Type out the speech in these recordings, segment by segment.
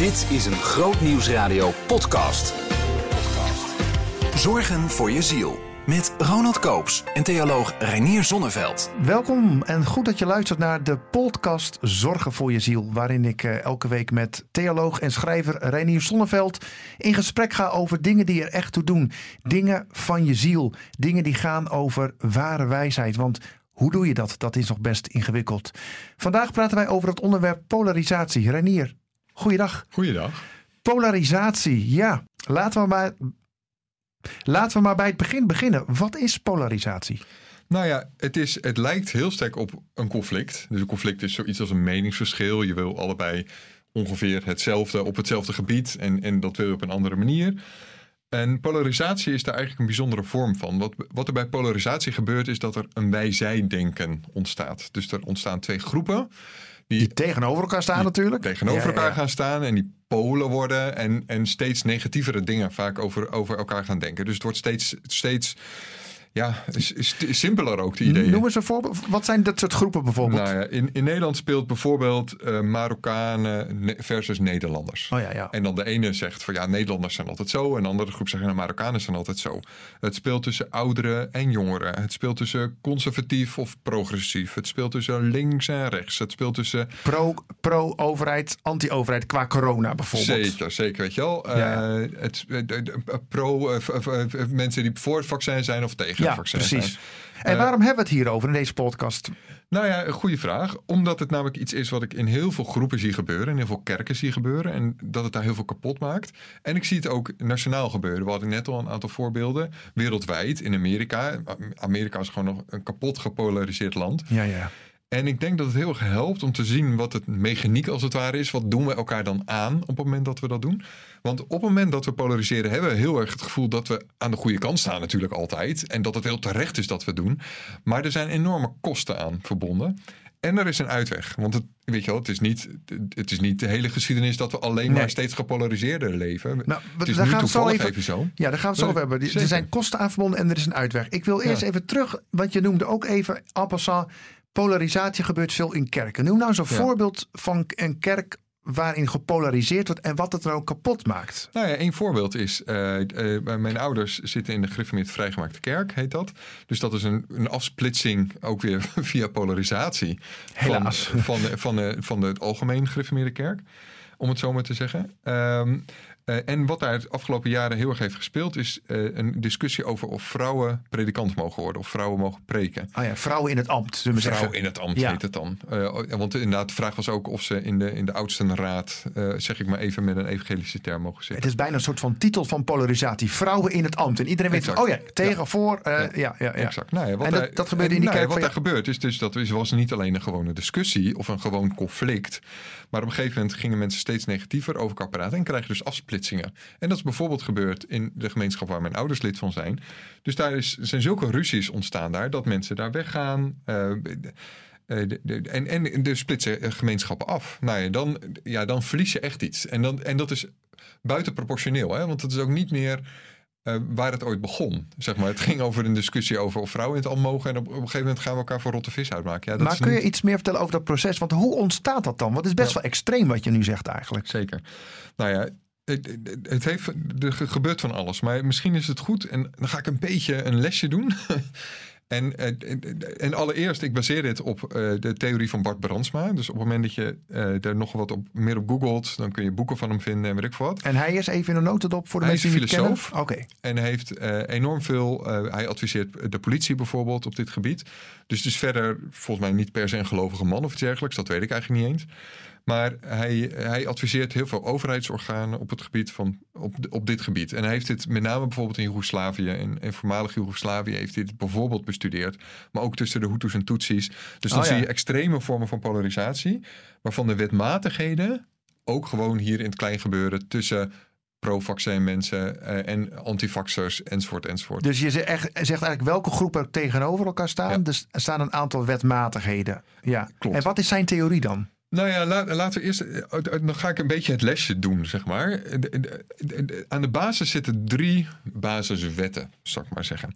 Dit is een Groot Nieuwsradio podcast. Zorgen voor je ziel. Met Ronald Koops en theoloog Reinier Zonneveld. Welkom en goed dat je luistert naar de podcast Zorgen voor je ziel. Waarin ik eh, elke week met theoloog en schrijver Reinier Zonneveld in gesprek ga over dingen die er echt toe doen. Dingen van je ziel. Dingen die gaan over ware wijsheid. Want hoe doe je dat? Dat is nog best ingewikkeld. Vandaag praten wij over het onderwerp polarisatie. Reinier, goeiedag. Goeiedag. Polarisatie, ja. Laten we maar, laten we maar bij het begin beginnen. Wat is polarisatie? Nou ja, het, is, het lijkt heel sterk op een conflict. Dus een conflict is zoiets als een meningsverschil. Je wil allebei ongeveer hetzelfde op hetzelfde gebied en, en dat wil je op een andere manier. En polarisatie is daar eigenlijk een bijzondere vorm van. Wat, wat er bij polarisatie gebeurt is dat er een wij-zij-denken ontstaat. Dus er ontstaan twee groepen. Die tegenover elkaar staan natuurlijk. Tegenover Ja, elkaar ja. gaan staan en die polen worden en, en steeds negatievere dingen vaak over, over elkaar gaan denken. Dus het wordt steeds, steeds ja, simpeler ook, de ideeën. Noem eens een voorbeeld. Wat zijn dat soort groepen bijvoorbeeld? Nou ja, in, in Nederland speelt bijvoorbeeld eh, Marokkanen ne- versus Nederlanders. Oh ja, ja. En dan de ene zegt van ja, Nederlanders zijn altijd zo. En de andere groep zegt nou, Marokkanen zijn altijd zo. Het speelt tussen ouderen en jongeren. Het speelt tussen conservatief of progressief. Het speelt tussen links en rechts. Het speelt tussen Pro, pro-overheid, anti-overheid qua corona bijvoorbeeld. Zeker, zeker, weet je wel. Ja, ja. Het, pro, mensen die voor het vaccin zijn of tegen Ja, precies. zijn. En Eh, waarom hebben we het hier over in deze podcast? Nou ja, een goede vraag. Omdat het namelijk iets is wat ik in heel veel groepen zie gebeuren. In heel veel kerken zie gebeuren. En dat het daar heel veel kapot maakt. En ik zie het ook nationaal gebeuren. We hadden net al een aantal voorbeelden. Wereldwijd, in Amerika. Amerika is gewoon nog een kapot gepolariseerd land. Ja, ja. En ik denk dat het heel erg helpt om te zien wat het mechaniek als het ware is. Wat doen we elkaar dan aan op het moment dat we dat doen? Want op het moment dat we polariseren hebben we heel erg het gevoel dat we aan de goede kant staan natuurlijk altijd. En dat het heel terecht is dat we doen. Maar er zijn enorme kosten aan verbonden. En er is een uitweg. Want het, weet je wel, het, is niet, het is niet de hele geschiedenis dat we alleen Nee. maar steeds gepolariseerder leven. Nou, het is daar nu gaan we het zo toevallig even- even zo. Ja, daar gaan we het zo over hebben. Er zijn kosten aan verbonden en er is een uitweg. Ik wil eerst Ja. even terug, want je noemde ook even en passant, polarisatie gebeurt veel in kerken. Noem nou eens een Ja. voorbeeld van een kerk waarin gepolariseerd wordt en wat het nou kapot maakt. Nou ja, één voorbeeld is, eh, eh, mijn ouders zitten in de gereformeerd vrijgemaakte kerk, heet dat. Dus dat is een, een afsplitsing, ook weer via polarisatie. Helaas. Van, van, de, van, de, van de algemeen gereformeerde kerk, om het zo maar te zeggen. Ehm, eh, en wat daar de afgelopen jaren heel erg heeft gespeeld, is eh, een discussie over of vrouwen predikant mogen worden, of vrouwen mogen preken. Oh ja, vrouwen in het ambt, zullen we Vrouw zeggen. in het ambt Ja. heet het dan. Eh, want inderdaad, de vraag was ook of ze in de, in de oudstenraad, zeg ik maar even met een evangelische term mogen zitten. Het is bijna een soort van titel van polarisatie. Vrouwen in het ambt. En iedereen weet, Exact. oh ja, tegen, voor. ja. Ja, ja, Exact. Nou wat En dat- gebeurde in die nou kerk Wat van daar gebeurt is dus dat is, was niet alleen een gewone discussie of een gewoon conflict. Maar op een gegeven moment gingen mensen steeds negatiever over elkaar praten en krijg je dus En dat is bijvoorbeeld gebeurd in de gemeenschap waar mijn ouders lid van zijn. Dus daar is, zijn zulke ruzies ontstaan daar dat mensen daar weggaan. eh, eh, de- de- en, en de splitsen eh, gemeenschappen af. Nou ja, dan, ja, dan verlies je echt iets. En, dan, en dat is buitenproportioneel. Hè? Want het is ook niet meer eh, waar het ooit begon. Zeg maar. Het ging over een discussie over of vrouwen het al mogen. En op, op een gegeven moment gaan we elkaar voor rotte vis uitmaken. Ja, dat Maar is kun je iets meer vertellen over dat proces? Want hoe ontstaat dat dan? Want het is best Ja. wel extreem wat je nu zegt eigenlijk. Zeker. Nou ja, het, heeft, er gebeurt van alles. Maar misschien is het goed. En dan ga ik een beetje een lesje doen. En, eh, en allereerst, ik baseer dit op eh, de theorie van Bart Brandsma. Dus op het moment dat je eh, er nog wat op, meer op googelt, dan kun je boeken van hem vinden en weet ik veel wat. En hij is even in de notendop voor de Hij mensen is die het kennen. filosoof. Oké. En hij heeft enorm veel. hij adviseert de politie bijvoorbeeld op dit gebied. Dus het is verder volgens mij niet per se een gelovige man of iets dergelijks. Dat weet ik eigenlijk niet eens. Maar hij, hij adviseert heel veel overheidsorganen op het gebied van op, op dit gebied. En hij heeft dit met name bijvoorbeeld in Joegoslavië en, en voormalig Joegoslavië heeft hij dit bijvoorbeeld bestudeerd. Maar ook tussen de Hutus en Tutsis. Dus dan Oh ja. zie je extreme vormen van polarisatie. Waarvan de wetmatigheden ook gewoon hier in het klein gebeuren tussen pro-vaccin mensen eh, en antivaxers enzovoort enzovoort. Dus je zegt, echt, zegt eigenlijk welke groepen tegenover elkaar staan. Ja. Dus er staan een aantal wetmatigheden. Ja. Klopt. En wat is zijn theorie dan? Nou ja, la- laten we eerst. eh, Dan ga ik een beetje het lesje doen, zeg maar. De- Aan de basis zitten drie basiswetten, zal ik maar zeggen.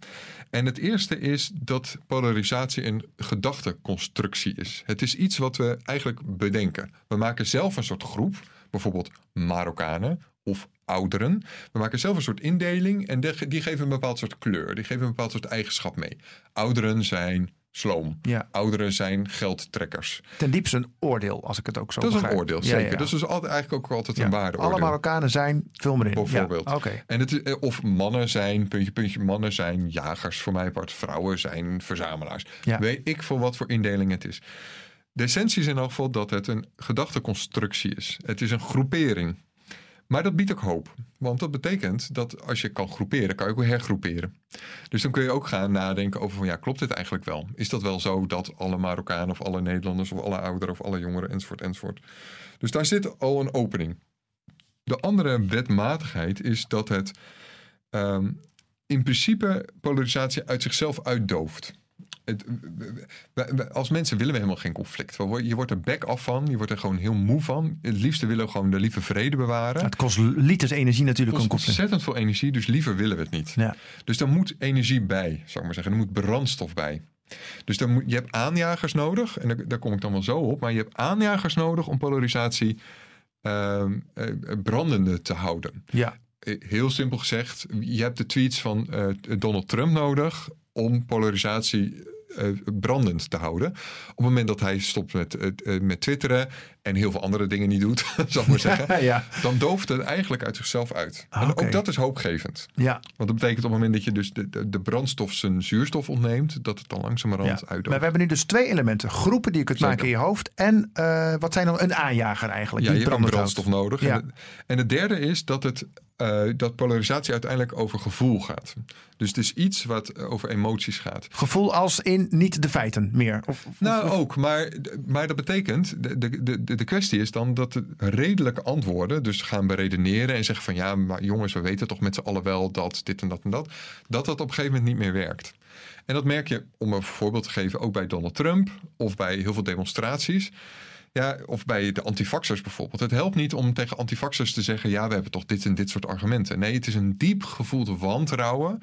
En het eerste is dat polarisatie een gedachteconstructie is. Het is iets wat we eigenlijk bedenken. We maken zelf een soort groep. bijvoorbeeld Marokkanen of ouderen. We maken zelf een soort indeling en die geven een bepaald soort kleur. Die geven een bepaald soort eigenschap mee. Ouderen zijn sloom. Ja. Ouderen zijn geldtrekkers. Ten diepste een oordeel, als ik het ook zo Dat is een oordeel, Ja, zeker. ja. Dat is dus altijd, eigenlijk ook altijd een waarde Alle Marokkanen zijn, vul maar in. Bijvoorbeeld. Oké. En het, eh, of mannen zijn, puntje, puntje, mannen zijn jagers voor mij part. Vrouwen zijn verzamelaars. Ja. Weet ik voor wat voor indeling het is. De essentie is in elk geval dat het een gedachteconstructie is. Het is een groepering. Maar dat biedt ook hoop. Want dat betekent dat als je kan groeperen, kan je ook hergroeperen. Dus dan kun je ook gaan nadenken over van ja, klopt dit eigenlijk wel? Is dat wel zo dat alle Marokkanen of alle Nederlanders of alle ouderen of alle jongeren enzovoort enzovoort. Dus daar zit al een opening. De andere wetmatigheid is dat het ehm, in principe polarisatie uit zichzelf uitdooft. Het, als mensen willen we helemaal geen conflict. Je wordt er bek af van, je wordt er gewoon heel moe van. Het liefste willen we gewoon de lieve vrede bewaren. Het kost liters energie natuurlijk Het kost ontzettend veel energie, dus liever willen we het niet. Ja. Dus er moet energie bij, zou ik maar zeggen. Er moet brandstof bij. Dus dan moet, je hebt aanjagers nodig, en daar, daar kom ik dan wel zo op, maar je hebt aanjagers nodig om polarisatie ehm, eh, brandende te houden. Ja. Eh, Heel simpel gezegd, je hebt de tweets van eh, Donald Trump nodig om polarisatie eh, brandend te houden. Op het moment dat hij stopt met, eh, met twitteren en heel veel andere dingen niet doet, zal ik maar zeggen, ja. dan dooft het eigenlijk uit zichzelf uit. Ah, en oké. ook dat is hoopgevend. Ja. Want dat betekent op het moment dat je dus de, de, de brandstof zijn zuurstof ontneemt, dat het dan langzamerhand ja. uitdooft. Maar we hebben nu dus twee elementen. Groepen die je kunt Zeker. maken in je hoofd. En eh, wat zijn dan een aanjager eigenlijk? Ja, die je hebt een brandstof houdt. nodig. Ja. En, het, en het derde is dat, het, eh, dat polarisatie uiteindelijk over gevoel gaat. Dus het is iets wat eh, over emoties gaat. Gevoel als in niet de feiten meer. Of, of- Nou, of- ook. Maar, maar dat betekent, de, de, de, de kwestie is dan dat de redelijke antwoorden, dus gaan beredeneren en zeggen van ja, maar jongens, we weten toch met z'n allen wel dat dit en dat en dat, dat dat op een gegeven moment niet meer werkt. En dat merk je, om een voorbeeld te geven, ook bij Donald Trump of bij heel veel demonstraties. Ja, of bij de antifaxers bijvoorbeeld. Het helpt niet om tegen antifaxers te zeggen: ja, we hebben toch dit en dit soort argumenten. Nee, het is een diep gevoeld wantrouwen.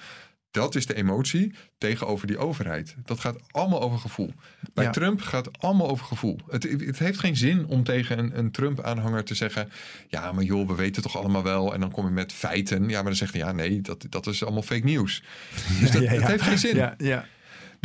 Dat is de emotie tegenover die overheid. Dat gaat allemaal over gevoel. Bij Ja. Trump gaat het allemaal over gevoel. Het, het heeft geen zin om tegen een, een Trump-aanhanger te zeggen: ja, maar joh, we weten toch allemaal wel. En dan kom je met feiten. Ja, maar dan zegt hij: ja, nee, dat, dat is allemaal fake nieuws. Dus dat, Ja, ja, heeft geen zin. Ja, ja.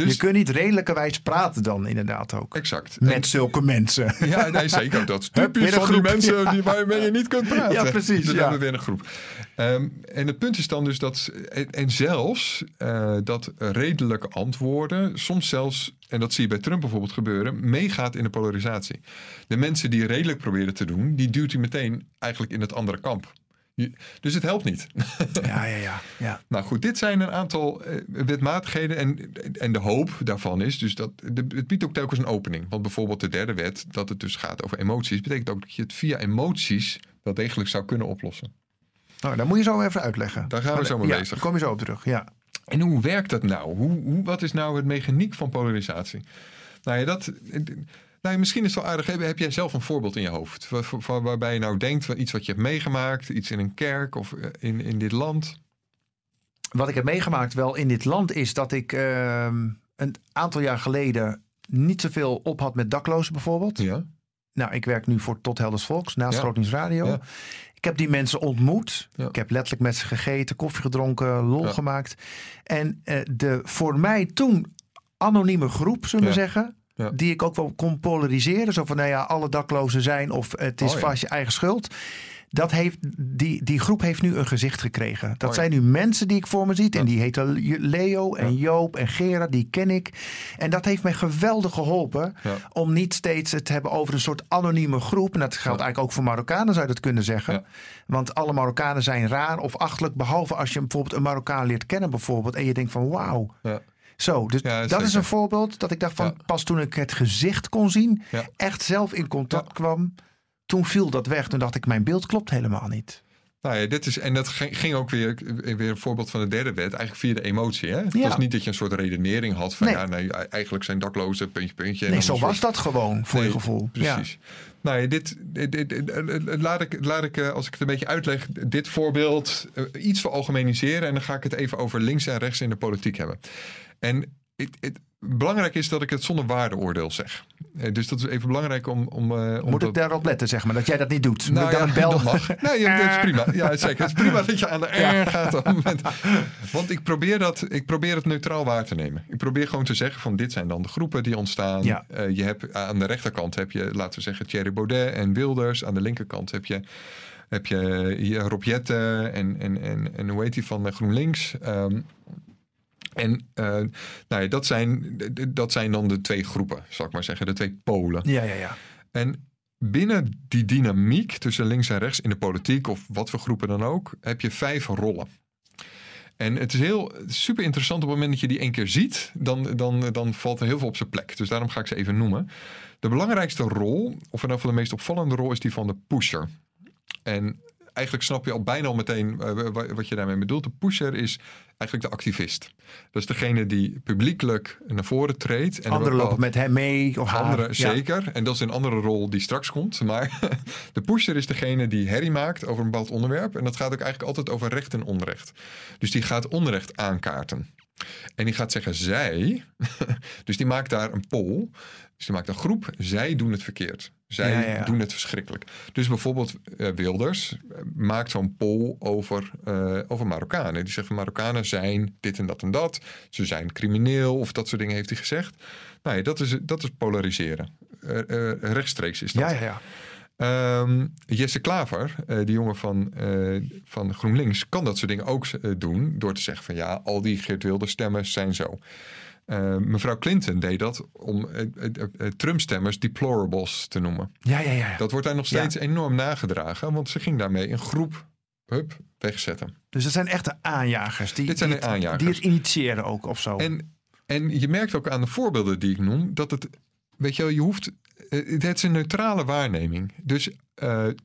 Dus je kunt niet redelijkerwijs praten dan inderdaad ook. exact. Met zulke mensen. En- ja, nee, zeker. Dat typisch van die mensen Ja. die, waarmee je niet kunt praten. Ja, precies, Dus ja. hebben we weer een groep. Ehm, en het punt is dan dus dat... En, en zelfs eh, dat redelijke antwoorden... soms zelfs, en dat zie je bij Trump bijvoorbeeld gebeuren... meegaat in de polarisatie. De mensen die redelijk proberen te doen... die duwt hij meteen eigenlijk in het andere kamp. Dus het helpt niet. Ja, ja, ja. ja. Nou goed, dit zijn een aantal eh, wetmatigheden. En, en de hoop daarvan is dus dat het biedt ook telkens een opening. Want bijvoorbeeld de derde wet, dat het dus gaat over emoties, betekent ook dat je het via emoties wel degelijk zou kunnen oplossen. Nou, dat moet je zo even uitleggen. Daar gaan we zo mee ja, bezig. Daar kom je zo op terug. Ja. En hoe werkt dat nou? Hoe, hoe, wat is nou het mechaniek van polarisatie? Nou ja, dat. Nou, misschien is het wel aardig. Heb, jij zelf een voorbeeld in je hoofd? Waar, waar- waarbij je nou denkt van iets wat je hebt meegemaakt, iets in een kerk of eh, in, in dit land? Wat ik heb meegemaakt wel in dit land is dat ik ehm, een aantal jaar geleden niet zoveel op had met daklozen bijvoorbeeld. Ja. Nou, ik werk nu voor Tot Helders Volks naast Ja. Radio. Ja. Ik heb die mensen ontmoet. Ja. Ik heb letterlijk met ze gegeten, koffie gedronken, lol Ja. gemaakt. En eh, de voor mij toen anonieme groep, zullen we zeggen, Ja. die ik ook wel kon polariseren. Zo van, nou ja, alle daklozen zijn of het is Oh vast je eigen schuld. Dat heeft, die, die groep heeft nu een gezicht gekregen. Dat Oh ja. zijn nu mensen die ik voor me zie. En die heten Leo en Ja. Joop en Gerard, die ken ik. En dat heeft mij geweldig geholpen. Om niet steeds het te hebben over een soort anonieme groep. En dat geldt eigenlijk ook voor Marokkanen, zou je dat kunnen zeggen. Want alle Marokkanen zijn raar of achtelijk. Behalve als je bijvoorbeeld een Marokkaan leert kennen bijvoorbeeld. En je denkt van wauw. Ja. Zo, dus Ja, dat zeker. is een voorbeeld dat ik dacht van Ja. pas toen ik het gezicht kon zien, Ja. echt zelf in contact Ja. kwam, toen viel dat weg. Toen dacht ik, mijn beeld klopt helemaal niet. Nou ja, dit is, en dat ging ook weer, weer een voorbeeld van de derde wet, eigenlijk via de emotie. Hè? Het Ja. was niet dat je een soort redenering had van Nee. ja, nee, eigenlijk zijn daklozen, puntje, puntje. en Nee, zo was dat gewoon voor Nee, je gevoel. Precies. Nou ja, dit, dit, dit- dit- eh, laat ik, laat ik, eh, als ik het een beetje uitleg, dit voorbeeld eh, iets veralgemeniseren. En dan ga ik het even over links en rechts in de politiek hebben. En het, het, belangrijk is dat ik het zonder waardeoordeel zeg. Eh, dus dat is even belangrijk om... om, eh, om Moet dat- ik daarop letten, zeg maar, dat jij dat niet doet? Moet Nou ik dan ja, een bel... dat mag. Nee, ja, dat is prima. Ja, zeker. Het is prima dat je aan de R gaat op het moment. Want ik probeer, dat, ik probeer het neutraal waar te nemen. Ik probeer gewoon te zeggen van dit zijn dan de groepen die ontstaan. Ja. Eh, je hebt, aan de rechterkant heb je, laten we zeggen, Thierry Baudet en Wilders. Aan de linkerkant heb je, heb je hier Rob Jetten en, en, en, en hoe heet die van GroenLinks. Ehm, en eh, nou ja, dat, zijn, dat zijn dan de twee groepen, zal ik maar zeggen. De twee polen. Ja, ja, ja. En binnen die dynamiek tussen links en rechts in de politiek, of wat voor groepen dan ook, heb je vijf rollen. En het is heel super interessant op het moment dat je die één keer ziet, dan, dan, dan valt er heel veel op zijn plek. Dus daarom ga ik ze even noemen. De belangrijkste rol, of in ieder geval de meest opvallende rol, is die van de pusher. En eigenlijk snap je al bijna al meteen eh, wa- wat je daarmee bedoelt. De pusher is eigenlijk de activist. Dat is degene die publiekelijk naar voren treedt. En Anderen lopen met hem mee of haar. Anderen Ja. zeker. En dat is een andere rol die straks komt. Maar de pusher is degene die herrie maakt over een bepaald onderwerp. En dat gaat ook eigenlijk altijd over recht en onrecht. Dus die gaat onrecht aankaarten. En die gaat zeggen zij. dus die maakt daar een poll. Dus maakt een groep. Zij doen het verkeerd. Zij Ja, ja, ja. doen het verschrikkelijk. Dus bijvoorbeeld eh, Wilders eh, maakt zo'n poll over, eh, over Marokkanen. Die zegt van Marokkanen zijn dit en dat en dat. Ze zijn crimineel of dat soort dingen heeft hij gezegd. Nou ja, dat is, dat is polariseren. Rechtstreeks is dat. Ja, ja, ja. Ehm, Jesse Klaver, die jongen van, van GroenLinks, kan dat soort dingen ook doen. Door te zeggen van ja, al die Geert Wilders stemmen zijn zo. Eh, mevrouw Clinton deed dat om eh, Trump-stemmers deplorables te noemen. Ja, ja, ja. Dat wordt daar nog steeds enorm nagedragen, want ze ging daarmee een groep hup, wegzetten. Dus het zijn echte aanjagers. Die, Dit zijn die, het- aanjagers. die het initiëren ook of zo. En, en je merkt ook aan de voorbeelden die ik noem, dat het, weet je wel, je hoeft, het is een neutrale waarneming. Dus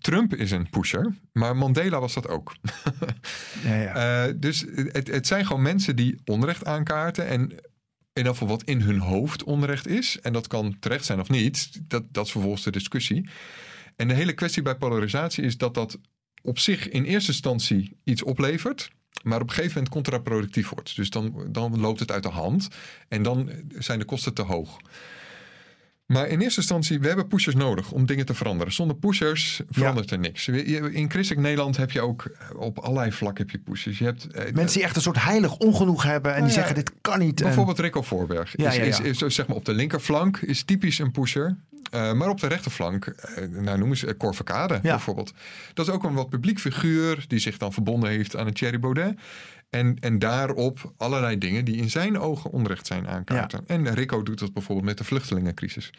Trump is een pusher, maar Mandela was dat ook. ja, ja. Dus het, het zijn gewoon mensen die onrecht aankaarten en in ieder geval wat in hun hoofd onrecht is. En dat kan terecht zijn of niet. Dat, dat is vervolgens de discussie. En de hele kwestie bij polarisatie is dat dat op zich in eerste instantie iets oplevert. Maar op een gegeven moment contraproductief wordt. Dus dan, dan loopt het uit de hand. En dan zijn de kosten te hoog. Maar in eerste instantie, we hebben pushers nodig om dingen te veranderen. Zonder pushers verandert er niks. In christelijk Nederland heb je ook eh, op allerlei vlakken heb je pushers. Je hebt eh, Mensen die echt een soort heilig ongenoeg hebben en die Nou ja, zeggen dit kan niet. En- Bijvoorbeeld Rico Voorberg. Ja, is, ja, Is, zo zeg maar op de linkerflank is typisch een pusher. Eh, maar op de rechterflank, eh, nou noemen ze Cor Verkade Ja. bijvoorbeeld. Dat is ook een wat publiek figuur die zich dan verbonden heeft aan een Thierry Baudet. En, en daarop allerlei dingen die in zijn ogen onrecht zijn aankaarten. En Rico doet dat bijvoorbeeld met de vluchtelingencrisis.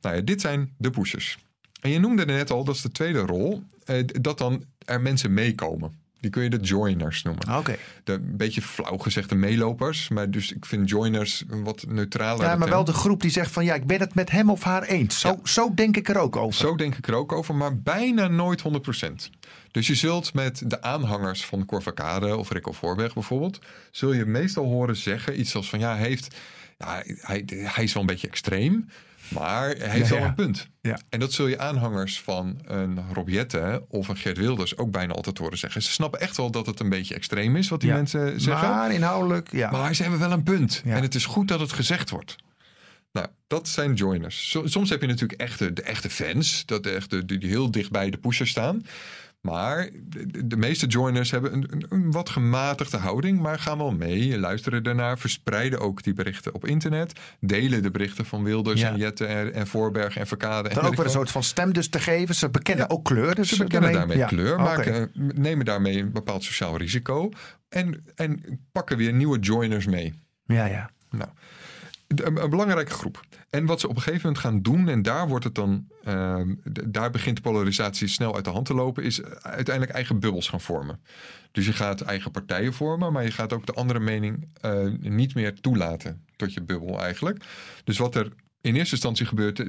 Nou ja, dit zijn de pushers. En je noemde net al, dat is de tweede rol, eh, dat dan er mensen meekomen. Die kun je de joiners noemen Oké. de een beetje flauw gezegde meelopers. Maar dus ik vind joiners een wat neutraler. Ja, maar wel de groep die zegt van ja, ik ben het met hem of haar eens. Zo, Ja. zo denk ik er ook over. Zo denk ik er ook over, maar bijna nooit 100%. Dus je zult met de aanhangers van Cor Verkade of Rico Voorberg bijvoorbeeld... zul je meestal horen zeggen iets als van ja, hij, heeft, ja hij, hij is wel een beetje extreem... Maar hij heeft wel ja. een punt. Ja. En dat zul je aanhangers van een Rob Jetten of een Geert Wilders ook bijna altijd horen zeggen. Ze snappen echt wel dat het een beetje extreem is wat die mensen zeggen. Maar inhoudelijk, ja. Maar ze hebben wel een punt. En het is goed dat het gezegd wordt. Nou, dat zijn joiners. So- Soms heb je natuurlijk echte, de echte fans. Dat de echte, die die heel dicht bij de pusher staan. Maar de, meeste joiners hebben een, een, een wat gematigde houding. Maar gaan wel mee, luisteren ernaar. Verspreiden ook die berichten op internet. Delen de berichten van Wilders Ja. en Jette en, en Voorberg en Verkade. en Dan weet ook weer een soort van stem dus te geven. Ze bekennen ook kleur. Dus Ze bekennen daarmee ja. kleur, Oké. maken, nemen daarmee een bepaald sociaal risico. En, en pakken weer nieuwe joiners mee. Ja, ja. Nou, een, belangrijke groep. En wat ze op een gegeven moment gaan doen, en daar wordt het dan, ehm, daar begint de polarisatie snel uit de hand te lopen, is uiteindelijk eigen bubbels gaan vormen. Dus je gaat eigen partijen vormen, maar je gaat ook de andere mening eh, niet meer toelaten tot je bubbel eigenlijk. Dus wat er in eerste instantie gebeurt.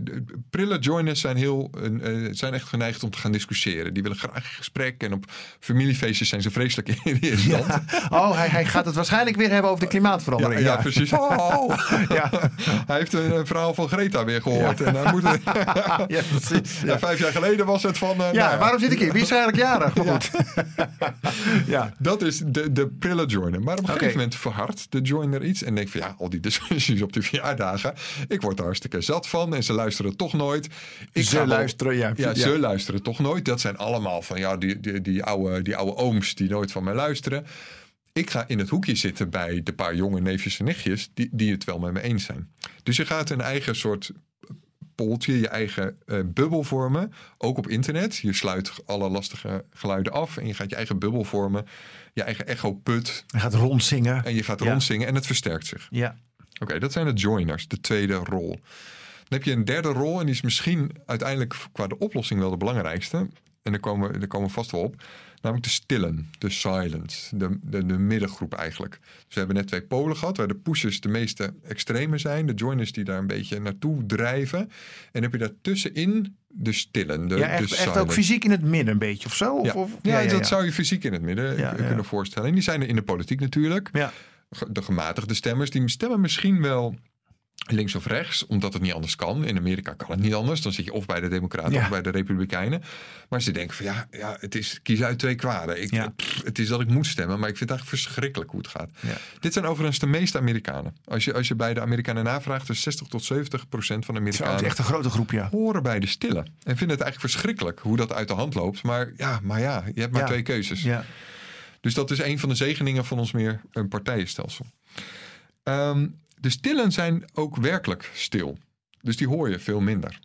Prille joiners zijn, heel, eh, zijn echt geneigd om te gaan discussiëren. Die willen graag in gesprek. En op familiefeestjes zijn ze vreselijk in de eerste instantie. Oh, hij, hij gaat het waarschijnlijk weer hebben over de Ja, klimaatverandering. ja, precies. Oh. Ja. Hij heeft een, een verhaal van Greta weer gehoord. En hij moet, Ja, precies. ja, Ja. vijf jaar geleden was het van. eh, Ja, nou waarom zit ik hier? Wie is eigenlijk jarig? Maar goed. Ja. Dat is de, de prille joiner. Maar op een gegeven moment verhardt de joiner iets. En denkt van ja, al die discussies op die verjaardagen. Ik word er hartstikke zat van. En ze luisteren toch nooit. Ik Ze wel- luisteren, ja. Ja, Ja. ze luisteren toch nooit. Dat zijn allemaal van ja, die, die, die, oude, die oude ooms die nooit van mij luisteren. Ik ga in het hoekje zitten bij de paar jonge neefjes en nichtjes die, die het wel met me eens zijn. Dus je gaat een eigen soort poeltje, je eigen eh, bubbel vormen. Ook op internet. Je sluit alle lastige geluiden af en je gaat je eigen bubbel vormen. Je eigen echo-put. Hij gaat rondzingen. En je gaat Ja. rondzingen en het versterkt zich. Ja. Oké, dat zijn de joiners, de tweede rol. Dan heb je een derde rol en die is misschien uiteindelijk qua de oplossing wel de belangrijkste. En daar komen, we- daar komen we vast wel op. Namelijk de stillen, de silent, de, de, de middengroep eigenlijk. Dus we hebben net twee polen gehad, waar de pushers de meeste extreme zijn. De joiners die daar een beetje naartoe drijven. En dan heb je daartussenin de stillen, de, Ja, de echt, echt ook fysiek in het midden een beetje of zo? Of, Ja, of- ja, dat zou je fysiek in het midden Ja, ja. kunnen voorstellen. En die zijn er in de politiek natuurlijk. Ja. De gematigde stemmers, die stemmen misschien wel links of rechts, omdat het niet anders kan. In Amerika kan het niet anders. Dan zit je of bij de Democraten Ja. of bij de Republikeinen. Maar ze denken van ja, ja het is kies uit twee kwaden. Ik, Ja. pff, het is dat ik moet stemmen, maar ik vind het eigenlijk verschrikkelijk hoe het gaat. Ja. Dit zijn overigens de meeste Amerikanen. Als je, als je bij de Amerikanen navraagt, dus 60 tot 70 procent van de Zo, het Amerikanen is echt een grote groep, ja. horen bij de stille. En vinden het eigenlijk verschrikkelijk hoe dat uit de hand loopt. Maar ja, maar ja je hebt maar twee keuzes. ja. Dus dat is een van de zegeningen van ons meer een partijenstelsel. Ehm, de stillen zijn ook werkelijk stil. Dus die hoor je veel minder.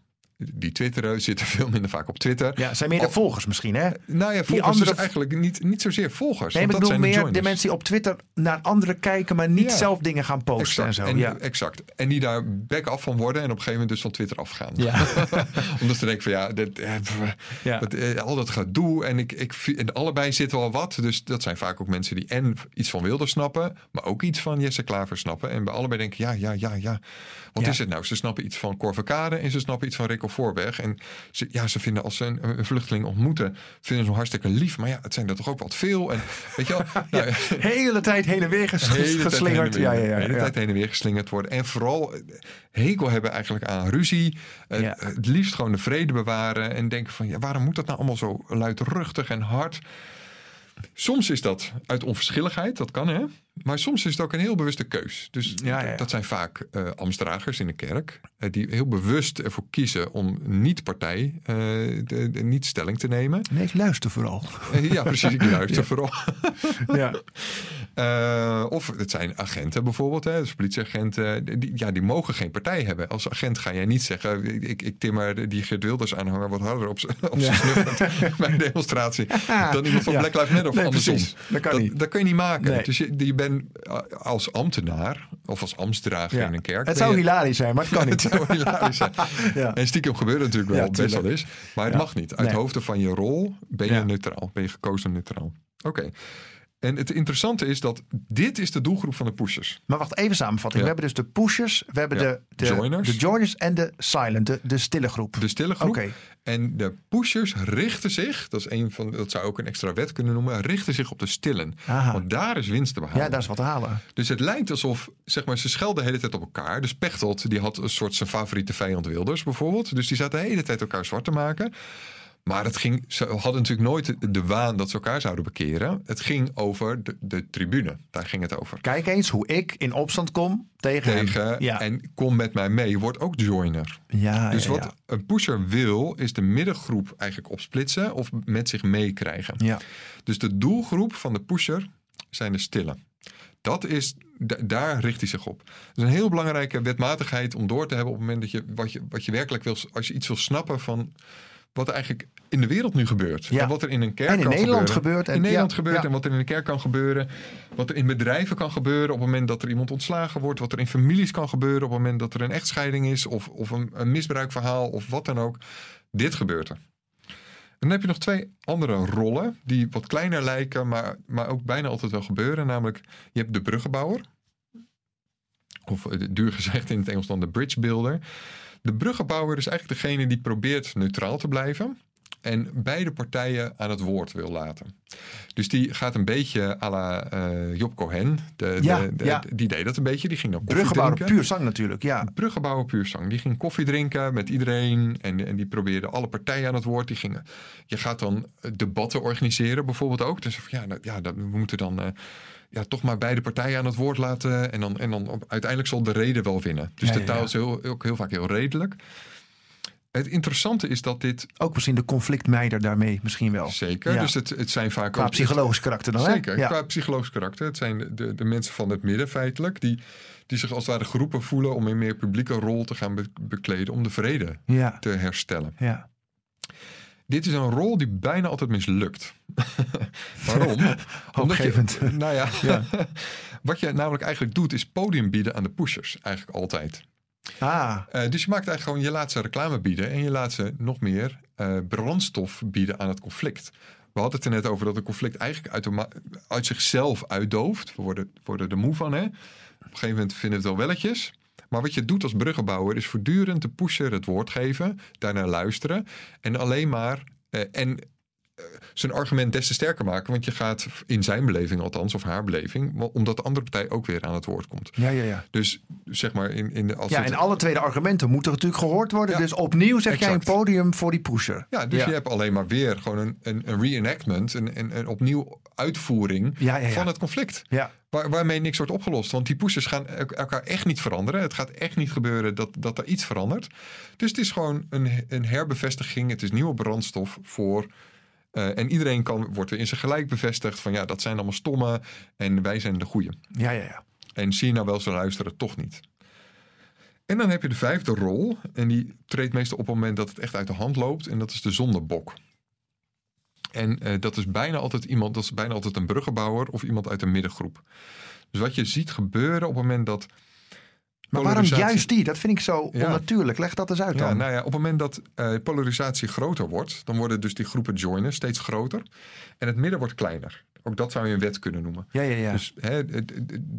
Die twitteren zitten veel minder vaak op Twitter. Ja, zijn meer de volgers misschien, hè? Nou ja, volgers andere- dus eigenlijk niet, niet zozeer volgers. Nee, want maar ik dat bedoel zijn meer de mensen die op Twitter naar anderen kijken, maar niet Ja. zelf dingen gaan posten Exact. en zo. ja. exact. En die daar back af van worden en op een gegeven moment dus van Twitter afgaan. Ja. Omdat ze denken van ja, dit, eh, Ja. dat, eh, al dat gedoe en, ik, ik, en allebei zit wel wat. Dus dat zijn vaak ook mensen die en iets van Wilder snappen, maar ook iets van Jesse Klaver snappen. En bij allebei denken ja, ja, ja, ja. Wat is het nou? Ze snappen iets van Cor Verkade en ze snappen iets van Rico Voorberg. En ze, ja, ze vinden als ze een, een vluchteling ontmoeten, vinden ze hem hartstikke lief. Maar ja, het zijn er toch ook wat veel. En weet je wel, nou, Hele tijd heen en weer ges- hele geslingerd. heen en Ja, weer- ja, ja. Hele ja. tijd heen en weer geslingerd worden. En vooral eh, hekel hebben eigenlijk aan ruzie. Ja. Het liefst gewoon de vrede bewaren. En denken van, ja, waarom moet dat nou allemaal zo luidruchtig en hard? Soms is dat uit onverschilligheid, dat kan hè. Maar soms is het ook een heel bewuste keus. Dus Ja, ja, ja. dat zijn vaak ambtsdragers in de kerk. eh, die heel bewust ervoor kiezen om niet partij, eh, de, de- niet stelling te nemen. Nee, ik luister vooral. Ja, precies. Ik luister vooral. Ja. Of het zijn agenten bijvoorbeeld, hè, dus politieagenten. Die, ja, die mogen geen partij hebben. Als agent ga jij niet zeggen... ik, ik timmer die Geert Wilders aanhanger wat harder op zijn snuffert bij een demonstratie... dan iemand van Ja. Black Lives Matter of Nee, andersom. precies. Dat kan niet. Dat kun je niet maken. Nee. Dus je, je bent eh, als ambtenaar of als ambtsdrager Ja. in een kerk... Het ben zou je- hilarisch zijn, maar het kan niet. het zou hilarisch zijn. Ja. En stiekem gebeurt het natuurlijk wel best wel eens. Maar het mag niet. Uit Nee. hoofde van je rol ben je neutraal. Ben je gekozen neutraal. Oké. En het interessante is dat dit is de doelgroep van de pushers. Maar wacht, even samenvatting. Ja. We hebben dus de pushers, we hebben Ja. de, de, Joiners. de joiners en de silent, de, de stille groep. De stille groep. Oké. En de pushers richten zich, dat is een van, dat zou ook een extra wet kunnen noemen, richten zich op de stillen. Aha. Want daar is winst te behalen. Ja, daar is wat te halen. Dus het lijkt alsof, zeg maar, ze schelden de hele tijd op elkaar. Dus Pechtold, die had een soort zijn favoriete vijand Wilders bijvoorbeeld. Dus die zaten de hele tijd elkaar zwart te maken. Maar het ging, ze hadden natuurlijk nooit de waan dat ze elkaar zouden bekeren. Het ging over de, de tribune. Daar ging het over. Kijk eens hoe ik in opstand kom tegen, hem. Tegen Ja. en kom met mij mee, wordt ook joiner. ja, Dus ja, wat ja. een pusher wil, is de middengroep eigenlijk opsplitsen of met zich meekrijgen. Ja. Dus de doelgroep van de pusher zijn de stille. Dat is, da- daar richt hij zich op. Dat is een heel belangrijke wetmatigheid om door te hebben op het moment dat je wat je, wat je werkelijk wil, als je iets wil snappen van wat eigenlijk in de wereld nu gebeurt. Ja. En wat er in een kerk En in kan Nederland gebeuren. gebeurt. En- in Nederland ja, gebeurt ja. en wat er in een kerk kan gebeuren. Wat er in bedrijven kan gebeuren op het moment dat er iemand ontslagen wordt. Wat er in families kan gebeuren op het moment dat er een echtscheiding is. Of, of een, een misbruikverhaal of wat dan ook. Dit gebeurt er. En dan heb je nog twee andere rollen die wat kleiner lijken, maar, maar ook bijna altijd wel gebeuren. Namelijk, je hebt de bruggenbouwer. Of eh, duur gezegd in het Engels dan de bridge builder. De bruggenbouwer is eigenlijk degene die probeert neutraal te blijven. En beide partijen aan het woord wil laten. Dus die gaat een beetje à la eh, Job Cohen. De, Ja, de, de- ja. Die deed dat een beetje. Die ging dan koffie drinken. puur zang natuurlijk, ja. Bruggenbouwer puur zang. Die ging koffie drinken met iedereen. En, en die probeerde alle partijen aan het woord. Die gingen, je gaat dan debatten organiseren bijvoorbeeld ook. Dus ja, nou, ja dat, we moeten dan... eh, ja, toch maar beide partijen aan het woord laten. En dan, en dan op- uiteindelijk zal de reden wel winnen. Dus Ja, de taal is heel, ook heel vaak heel redelijk. Het interessante is dat dit Ook misschien de conflictmeider daarmee misschien wel. zeker. Ja. Dus het, het zijn vaak Qua ook- psychologisch karakter dan, hè? Zeker, Ja. qua psychologisch karakter. Het zijn de, de, mensen van het midden feitelijk. Die, die zich als het ware geroepen voelen om een meer publieke rol te gaan be- bekleden. Om de vrede Ja, te herstellen. ja. Dit is een rol die bijna altijd mislukt. Waarom? Omdat Hoopgevend. Je, nou ja, Ja. wat je namelijk eigenlijk doet is podium bieden aan de pushers. Eigenlijk altijd. Ah, Eh, dus je maakt eigenlijk gewoon, je laat ze reclame bieden. En je laat ze nog meer eh, brandstof bieden aan het conflict. We hadden het er net over dat een conflict eigenlijk uit, uit zichzelf uitdooft. We worden, worden er moe van, hè? Op een gegeven moment vinden we het wel welletjes. Maar wat je doet als bruggenbouwer is voortdurend de pusher het woord geven, daarnaar luisteren en alleen maar eh, en zijn argument des te sterker maken, want je gaat in zijn beleving althans of haar beleving, omdat de andere partij ook weer aan het woord komt. ja, ja, ja. Dus zeg maar in, in de als Ja, het- en alle tweede argumenten moeten natuurlijk gehoord worden. Ja, dus opnieuw zeg jij een podium voor die pusher. Ja, dus Ja. je hebt alleen maar weer gewoon een, een, een reenactment, een, een, een opnieuw uitvoering Ja, ja, ja. van het conflict. Ja, Waar, waarmee niks wordt opgelost. Want die pushers gaan elk- elkaar echt niet veranderen. Het gaat echt niet gebeuren dat, dat er iets verandert. Dus het is gewoon een, een herbevestiging. Het is nieuwe brandstof voor. Eh, en iedereen kan, wordt weer in zijn gelijk bevestigd van ja, dat zijn allemaal stomme en wij zijn de goeie. ja, ja. ja. En zie je nou wel ze luisteren, toch niet. En dan heb je de vijfde rol. En die treedt meestal op het moment dat het echt uit de hand loopt. En dat is de zondebok. En eh, dat is bijna altijd iemand, dat is bijna altijd een bruggenbouwer of iemand uit een middengroep. Dus wat je ziet gebeuren op het moment dat. Maar waarom juist die? Dat vind ik zo Ja. onnatuurlijk. Leg dat eens uit Ja, dan. nou ja, op het moment dat eh, polarisatie groter wordt, dan worden dus die groepen joiners steeds groter. En het midden wordt kleiner. Ook dat zou je een wet kunnen noemen. ja, ja, ja. Dus, hè,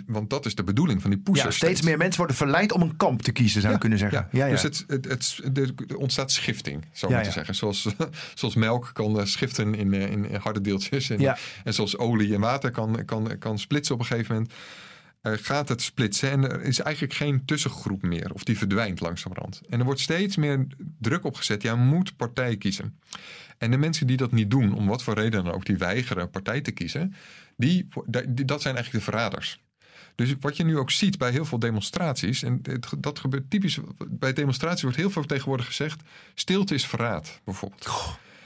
want dat is de bedoeling van die pushers. ja, steeds meer mensen worden verleid om een kamp te kiezen, zou je kunnen zeggen. Ja, ja. Dus het, het, het, er ontstaat schifting, zo Ja, maar te ja. zeggen. Zoals, zoals melk kan eh, schiften in, eh, in harde deeltjes. En, en zoals olie en water kan, kan, kan splitsen op een gegeven moment. Eh, gaat het splitsen en er is eigenlijk geen tussengroep meer. Of die verdwijnt langzamerhand. En er wordt steeds meer druk op gezet. Ja, moet partij kiezen. En de mensen die dat niet doen, om wat voor reden dan ook, die weigeren partij te kiezen, die, dat zijn eigenlijk de verraders. Dus wat je nu ook ziet bij heel veel demonstraties, en het- dat gebeurt typisch bij demonstraties, wordt heel veel tegenwoordig gezegd: stilte is verraad, bijvoorbeeld.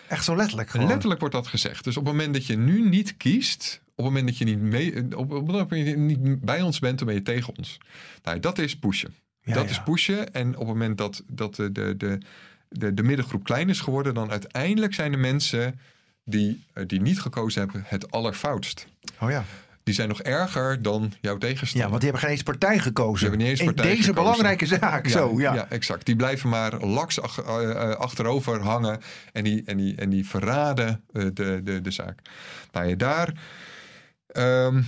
Echt zo letterlijk gewoon. Letterlijk wordt dat gezegd. Dus op het moment dat je nu niet kiest, het moment dat je niet, mee, op, op het moment dat je niet bij ons bent, dan ben je tegen ons. Nou, dat is pushen. Ja, dat ja. is pushen. En op het moment dat, dat de, de, de, de, de middengroep klein is geworden, dan uiteindelijk zijn de mensen die, eh, die niet gekozen hebben het allerfoutst. Oh ja. Die zijn nog erger dan jouw tegenstander. ja, want die hebben geen eens partij gekozen. Die hebben niet eens In partij deze gekozen. belangrijke zaak. zo, ja. exact. Die blijven maar laks ach- eh, eh, achterover hangen en die, en die, en die verraden de, de, de zaak. Nou ja, daar. Ehm,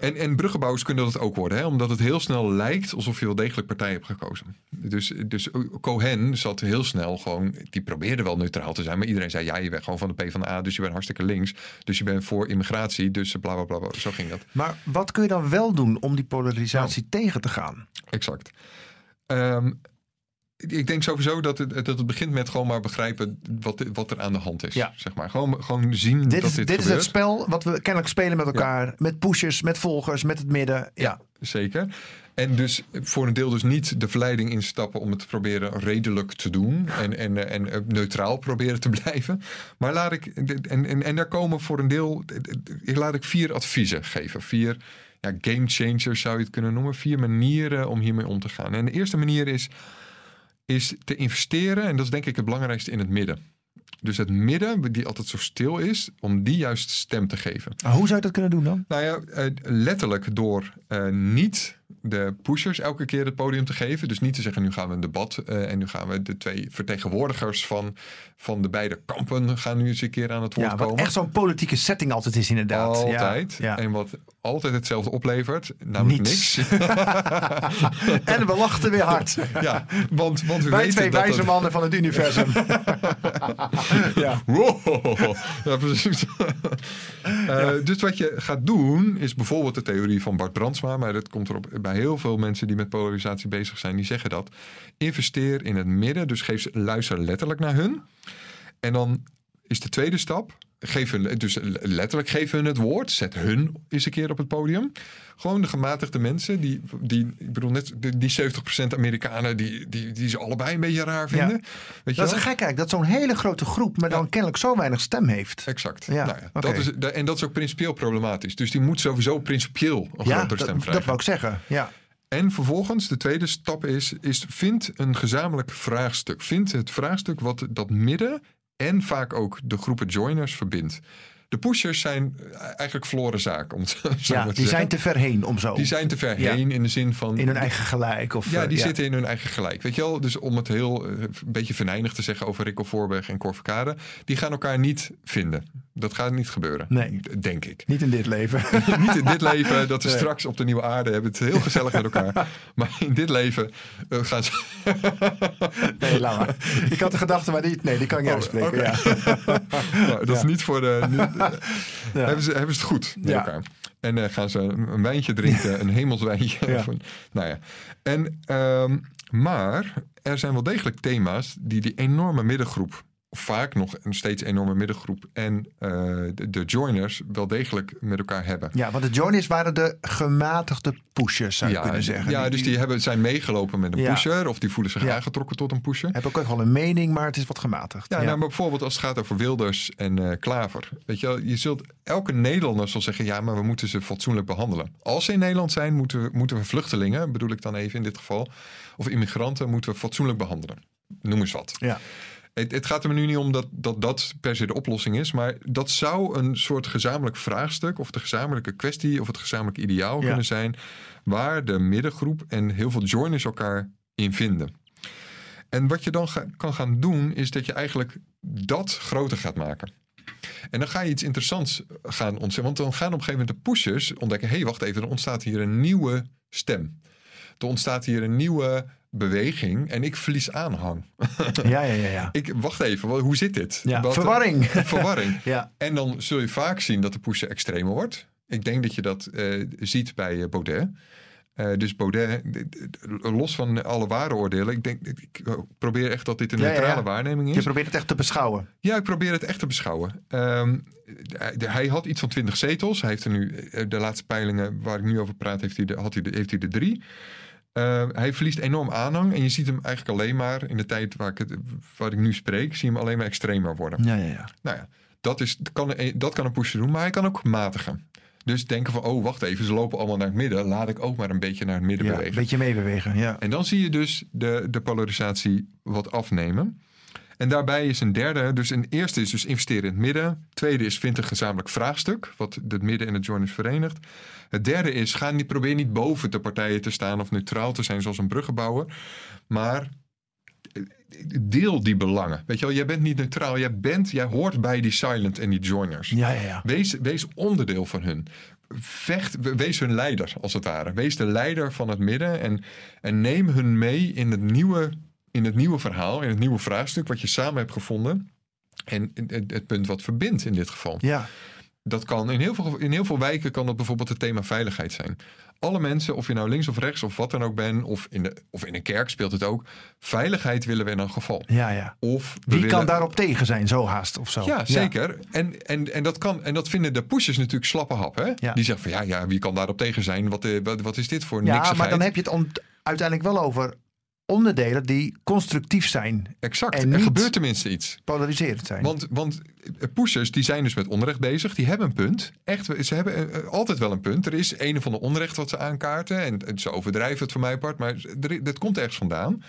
en, en bruggenbouwers kunnen dat ook worden, hè? omdat het heel snel lijkt alsof je wel degelijk partij hebt gekozen. Dus, dus Cohen zat heel snel gewoon, die probeerde wel neutraal te zijn, maar iedereen zei: ja, je bent gewoon van de PvdA, dus je bent hartstikke links, dus je bent voor immigratie, dus bla bla bla. bla. Zo ging dat. Maar wat kun je dan wel doen om die polarisatie Nou. tegen te gaan? Exact. Ehm, ik denk sowieso dat het, dat het begint met gewoon maar begrijpen wat, wat er aan de hand is. Ja. Zeg maar. gewoon, gewoon zien Dit, dat is, dit, dit is het spel wat we kennelijk spelen met elkaar. Met pushers, met volgers, met het midden. Ja, Zeker. En dus voor een deel dus niet de verleiding instappen om het te proberen redelijk te doen. En, en, en eh, neutraal proberen te blijven. Maar laat ik, en, en, en daar komen voor een deel, laat ik vier adviezen geven. Vier ja, game changers zou je het kunnen noemen. Vier manieren om hiermee om te gaan. En de eerste manier is, is te investeren. En dat is denk ik het belangrijkste in het midden. Dus het midden, die altijd zo stil is, om die juist stem te geven. Maar hoe zou je dat kunnen doen dan? Nou ja, eh, letterlijk door eh, niet de pushers elke keer het podium te geven. Dus niet te zeggen, nu gaan we een debat eh, en nu gaan we de twee vertegenwoordigers van, van de beide kampen gaan nu eens een keer aan het woord Ja, wat komen. echt zo'n politieke setting altijd is inderdaad. Altijd. Ja, En wat altijd hetzelfde oplevert, namelijk Niets. niks. En we lachten weer hard. ja, want, want we Wij weten twee dat wijze mannen van het universum. ja. Wow. Ja, precies. Eh, Dus wat je gaat doen, is bijvoorbeeld de theorie van Bart Brandsma. Maar dat komt erop bij heel veel mensen die met polarisatie bezig zijn. Die zeggen dat. Investeer in het midden. Dus geef luister letterlijk naar hun. En dan is de tweede stap. Geef hun, dus letterlijk geef hun het woord. Zet hun eens een keer op het podium. Gewoon de gematigde mensen. Die, die, ik bedoel, net die, die 70% Amerikanen die, die, die ze allebei een beetje raar vinden. Weet je Dat is wel? gek eigenlijk, dat zo'n hele grote groep, maar dan kennelijk zo weinig stem heeft. Exact. Ja, Nou dat is, en dat is ook principieel problematisch. Dus die moet sowieso principieel een grotere stem krijgen. dat wou ik zeggen. Ja. En vervolgens, de tweede stap is, is vind een gezamenlijk vraagstuk. Vind het vraagstuk wat dat midden en vaak ook de groepen joiners verbindt. De pushers zijn eigenlijk verloren zaak, om zo ja, te die zeggen. zijn te ver heen om zo. die zijn te ver Ja. heen in de zin van... in hun eigen gelijk. Of, Ja, eh, die zitten in hun eigen gelijk. Weet je wel? Dus om het heel eh, een beetje venijnig te zeggen over Rico Voorberg en Cor Verkade, die gaan elkaar niet vinden. Dat gaat niet gebeuren. Nee. Denk ik. Niet in dit leven. niet in dit leven, dat Nee. straks op de nieuwe aarde hebben het heel gezellig met elkaar. Maar in dit leven eh, gaan ze. nee, laat maar. Ik had de gedachte, maar die, nee, die kan ik niet Oh, uitspreken. Ja. Nou, dat is niet voor de. Hebben, ze, hebben ze het goed met Ja. elkaar. En eh, gaan ze een, wijntje drinken, een hemelswijntje. Ja. Een- nou ja. En, ehm, maar er zijn wel degelijk thema's die die enorme middengroep. Vaak nog een steeds enorme middengroep. En eh, de, de joiners wel degelijk met elkaar hebben. ja, want de joiners waren de gematigde pushers, zou je ja, kunnen zeggen. ja, dus die hebben, zijn meegelopen met een Ja. pusher. Of die voelen zich Ja. aangetrokken tot een pusher. hebben ook wel een mening, maar het is wat gematigd. Ja, Nou, maar bijvoorbeeld als het gaat over Wilders en eh, Klaver. Weet je wel, je zult, elke Nederlander zal zeggen, ja, maar we moeten ze fatsoenlijk behandelen. Als ze in Nederland zijn, moeten we, moeten we vluchtelingen, bedoel ik dan even in dit geval, of immigranten, moeten we fatsoenlijk behandelen. Noem eens wat. ja. Het, het gaat er nu niet om dat, dat dat per se de oplossing is, maar dat zou een soort gezamenlijk vraagstuk of de gezamenlijke kwestie of het gezamenlijk ideaal Ja. kunnen zijn waar de middengroep en heel veel joiners elkaar in vinden. En wat je dan ga- kan gaan doen, is dat je eigenlijk dat groter gaat maken. En dan ga je iets interessants gaan ontzetten. Want dan gaan op een gegeven moment de pushers ontdekken: hé, hey, wacht even, er ontstaat hier een nieuwe stem. Er ontstaat hier een nieuwe beweging en ik verlies aanhang. ja, ja, ja. ja. Ik, wacht even, hoe zit dit? Ja, Wat- verwarring. verwarring. Ja. En dan zul je vaak zien dat de pusher extremer wordt. Ik denk dat je dat eh, ziet bij eh, Baudet. Eh, dus Baudet, los van alle waardeoordelen, ik, denk, ik probeer echt dat dit een Ja, neutrale ja. waarneming is. Je probeert het echt te beschouwen. Ja, ik probeer het echt te beschouwen. Ehm, hij- had iets van 20 zetels. Hij heeft er nu, eh, de laatste peilingen waar ik nu over praat, heeft hij, de, had hij de, heeft hij er drie. Ehm, hij verliest enorm aanhang. En je ziet hem eigenlijk alleen maar in de tijd waar ik, het, waar ik nu spreek, zie je hem alleen maar extremer worden. Ja, ja, ja. Nou ja, dat, is, dat, kan, een- dat kan een pusher doen, maar hij kan ook matigen. Dus denken van, oh wacht even, ze lopen allemaal naar het midden. Laat ik ook maar een beetje naar het midden ja een bewegen. beetje meebewegen. Ja. En dan zie je dus de, de polarisatie wat afnemen. En daarbij is een derde, dus een eerste is dus investeren in het midden. Tweede is vind een gezamenlijk vraagstuk, wat het midden en het joiners verenigt. Het derde is ga niet, probeer niet boven de partijen te staan of neutraal te zijn zoals een bruggenbouwer. Maar eh, deel die belangen. Weet je wel, jij bent niet neutraal, jij, bent, jij hoort bij die silent en die joiners. Ja, ja, ja. Wees, wees onderdeel van hun. Vecht, we- wees hun leider, als het ware. Wees de leider van het midden en, en neem hun mee in het, nieuwe, in het nieuwe verhaal, in het nieuwe vraagstuk wat je samen hebt gevonden. En het, het punt wat verbindt in dit geval. Ja, Dat kan in heel, veel, in heel veel wijken kan dat bijvoorbeeld het thema veiligheid zijn. Alle mensen, of je nou links of rechts of wat dan ook bent, of in, de, of in een kerk speelt het ook. Veiligheid willen we in een geval. ja, ja. Of Wie kan daarop tegen zijn, zo haast of zo? ja, zeker. En, en, en, dat kan, en dat vinden de pushers natuurlijk slappe hap. Hè? Ja. Die zeggen van ja, ja, wie kan daarop tegen zijn? Wat, eh, wat, wat is dit voor Ja, niksigheid? maar dan heb je het om- uiteindelijk wel over onderdelen die constructief zijn, Exact, en er gebeurt tenminste iets. polariserend zijn. Want, want eh, pushers die zijn dus met onrecht bezig. Die hebben een punt. Echt, ze hebben eh, altijd wel een punt. Er is een of ander onrecht wat ze aankaarten. En, ze overdrijven het voor mij part. Maar er, dat komt ergens vandaan.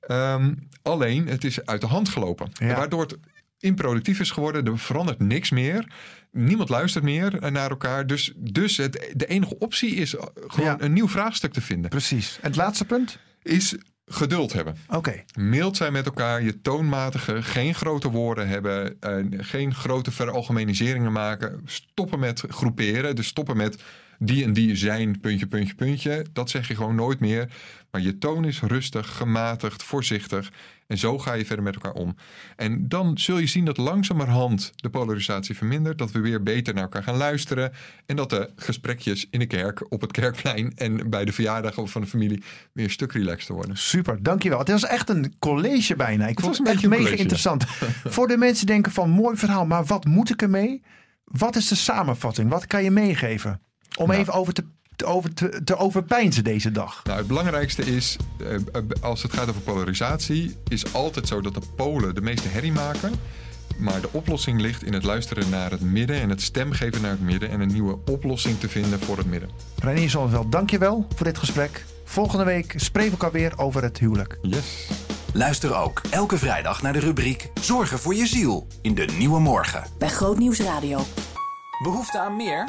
Ehm, alleen, het is uit de hand gelopen. Ja. Waardoor het improductief is geworden. Er verandert niks meer. Niemand luistert meer naar elkaar. Dus, dus het, de enige optie is eh, gewoon Ja. een nieuw vraagstuk te vinden. Precies. En het laatste punt? Is geduld hebben. Oké. Mild zijn met elkaar, je toonmatige, geen grote woorden hebben, eh, geen grote veralgemeniseringen maken. Stoppen met groeperen, dus stoppen met die en die zijn, puntje, puntje, puntje. Dat zeg je gewoon nooit meer. Maar je toon is rustig, gematigd, voorzichtig. En zo ga je verder met elkaar om. En dan zul je zien dat langzamerhand de polarisatie vermindert. Dat we weer beter naar elkaar gaan luisteren. En dat de gesprekjes in de kerk, op het kerkplein en bij de verjaardagen van de familie weer een stuk relaxter worden. Super, dankjewel. Het was echt een college bijna. Ik Het vond was het echt mega college, interessant. Voor de mensen die denken van mooi verhaal, maar wat moet ik ermee? Wat is de samenvatting? Wat kan je meegeven? Om Nou. even over te, te, over te, te overpeinzen deze dag. Nou, het belangrijkste is, eh, als het gaat over polarisatie, is altijd zo dat de Polen de meeste herrie maken. Maar de oplossing ligt in het luisteren naar het midden en het stemgeven naar het midden en een nieuwe oplossing te vinden voor het midden. Reinier Zonneveld, dankjewel voor dit gesprek. Volgende week spreken we elkaar weer over het huwelijk. Yes. Luister ook elke vrijdag naar de rubriek Zorgen voor je ziel in de Nieuwe Morgen. Bij Grootnieuws Radio. Behoefte aan meer?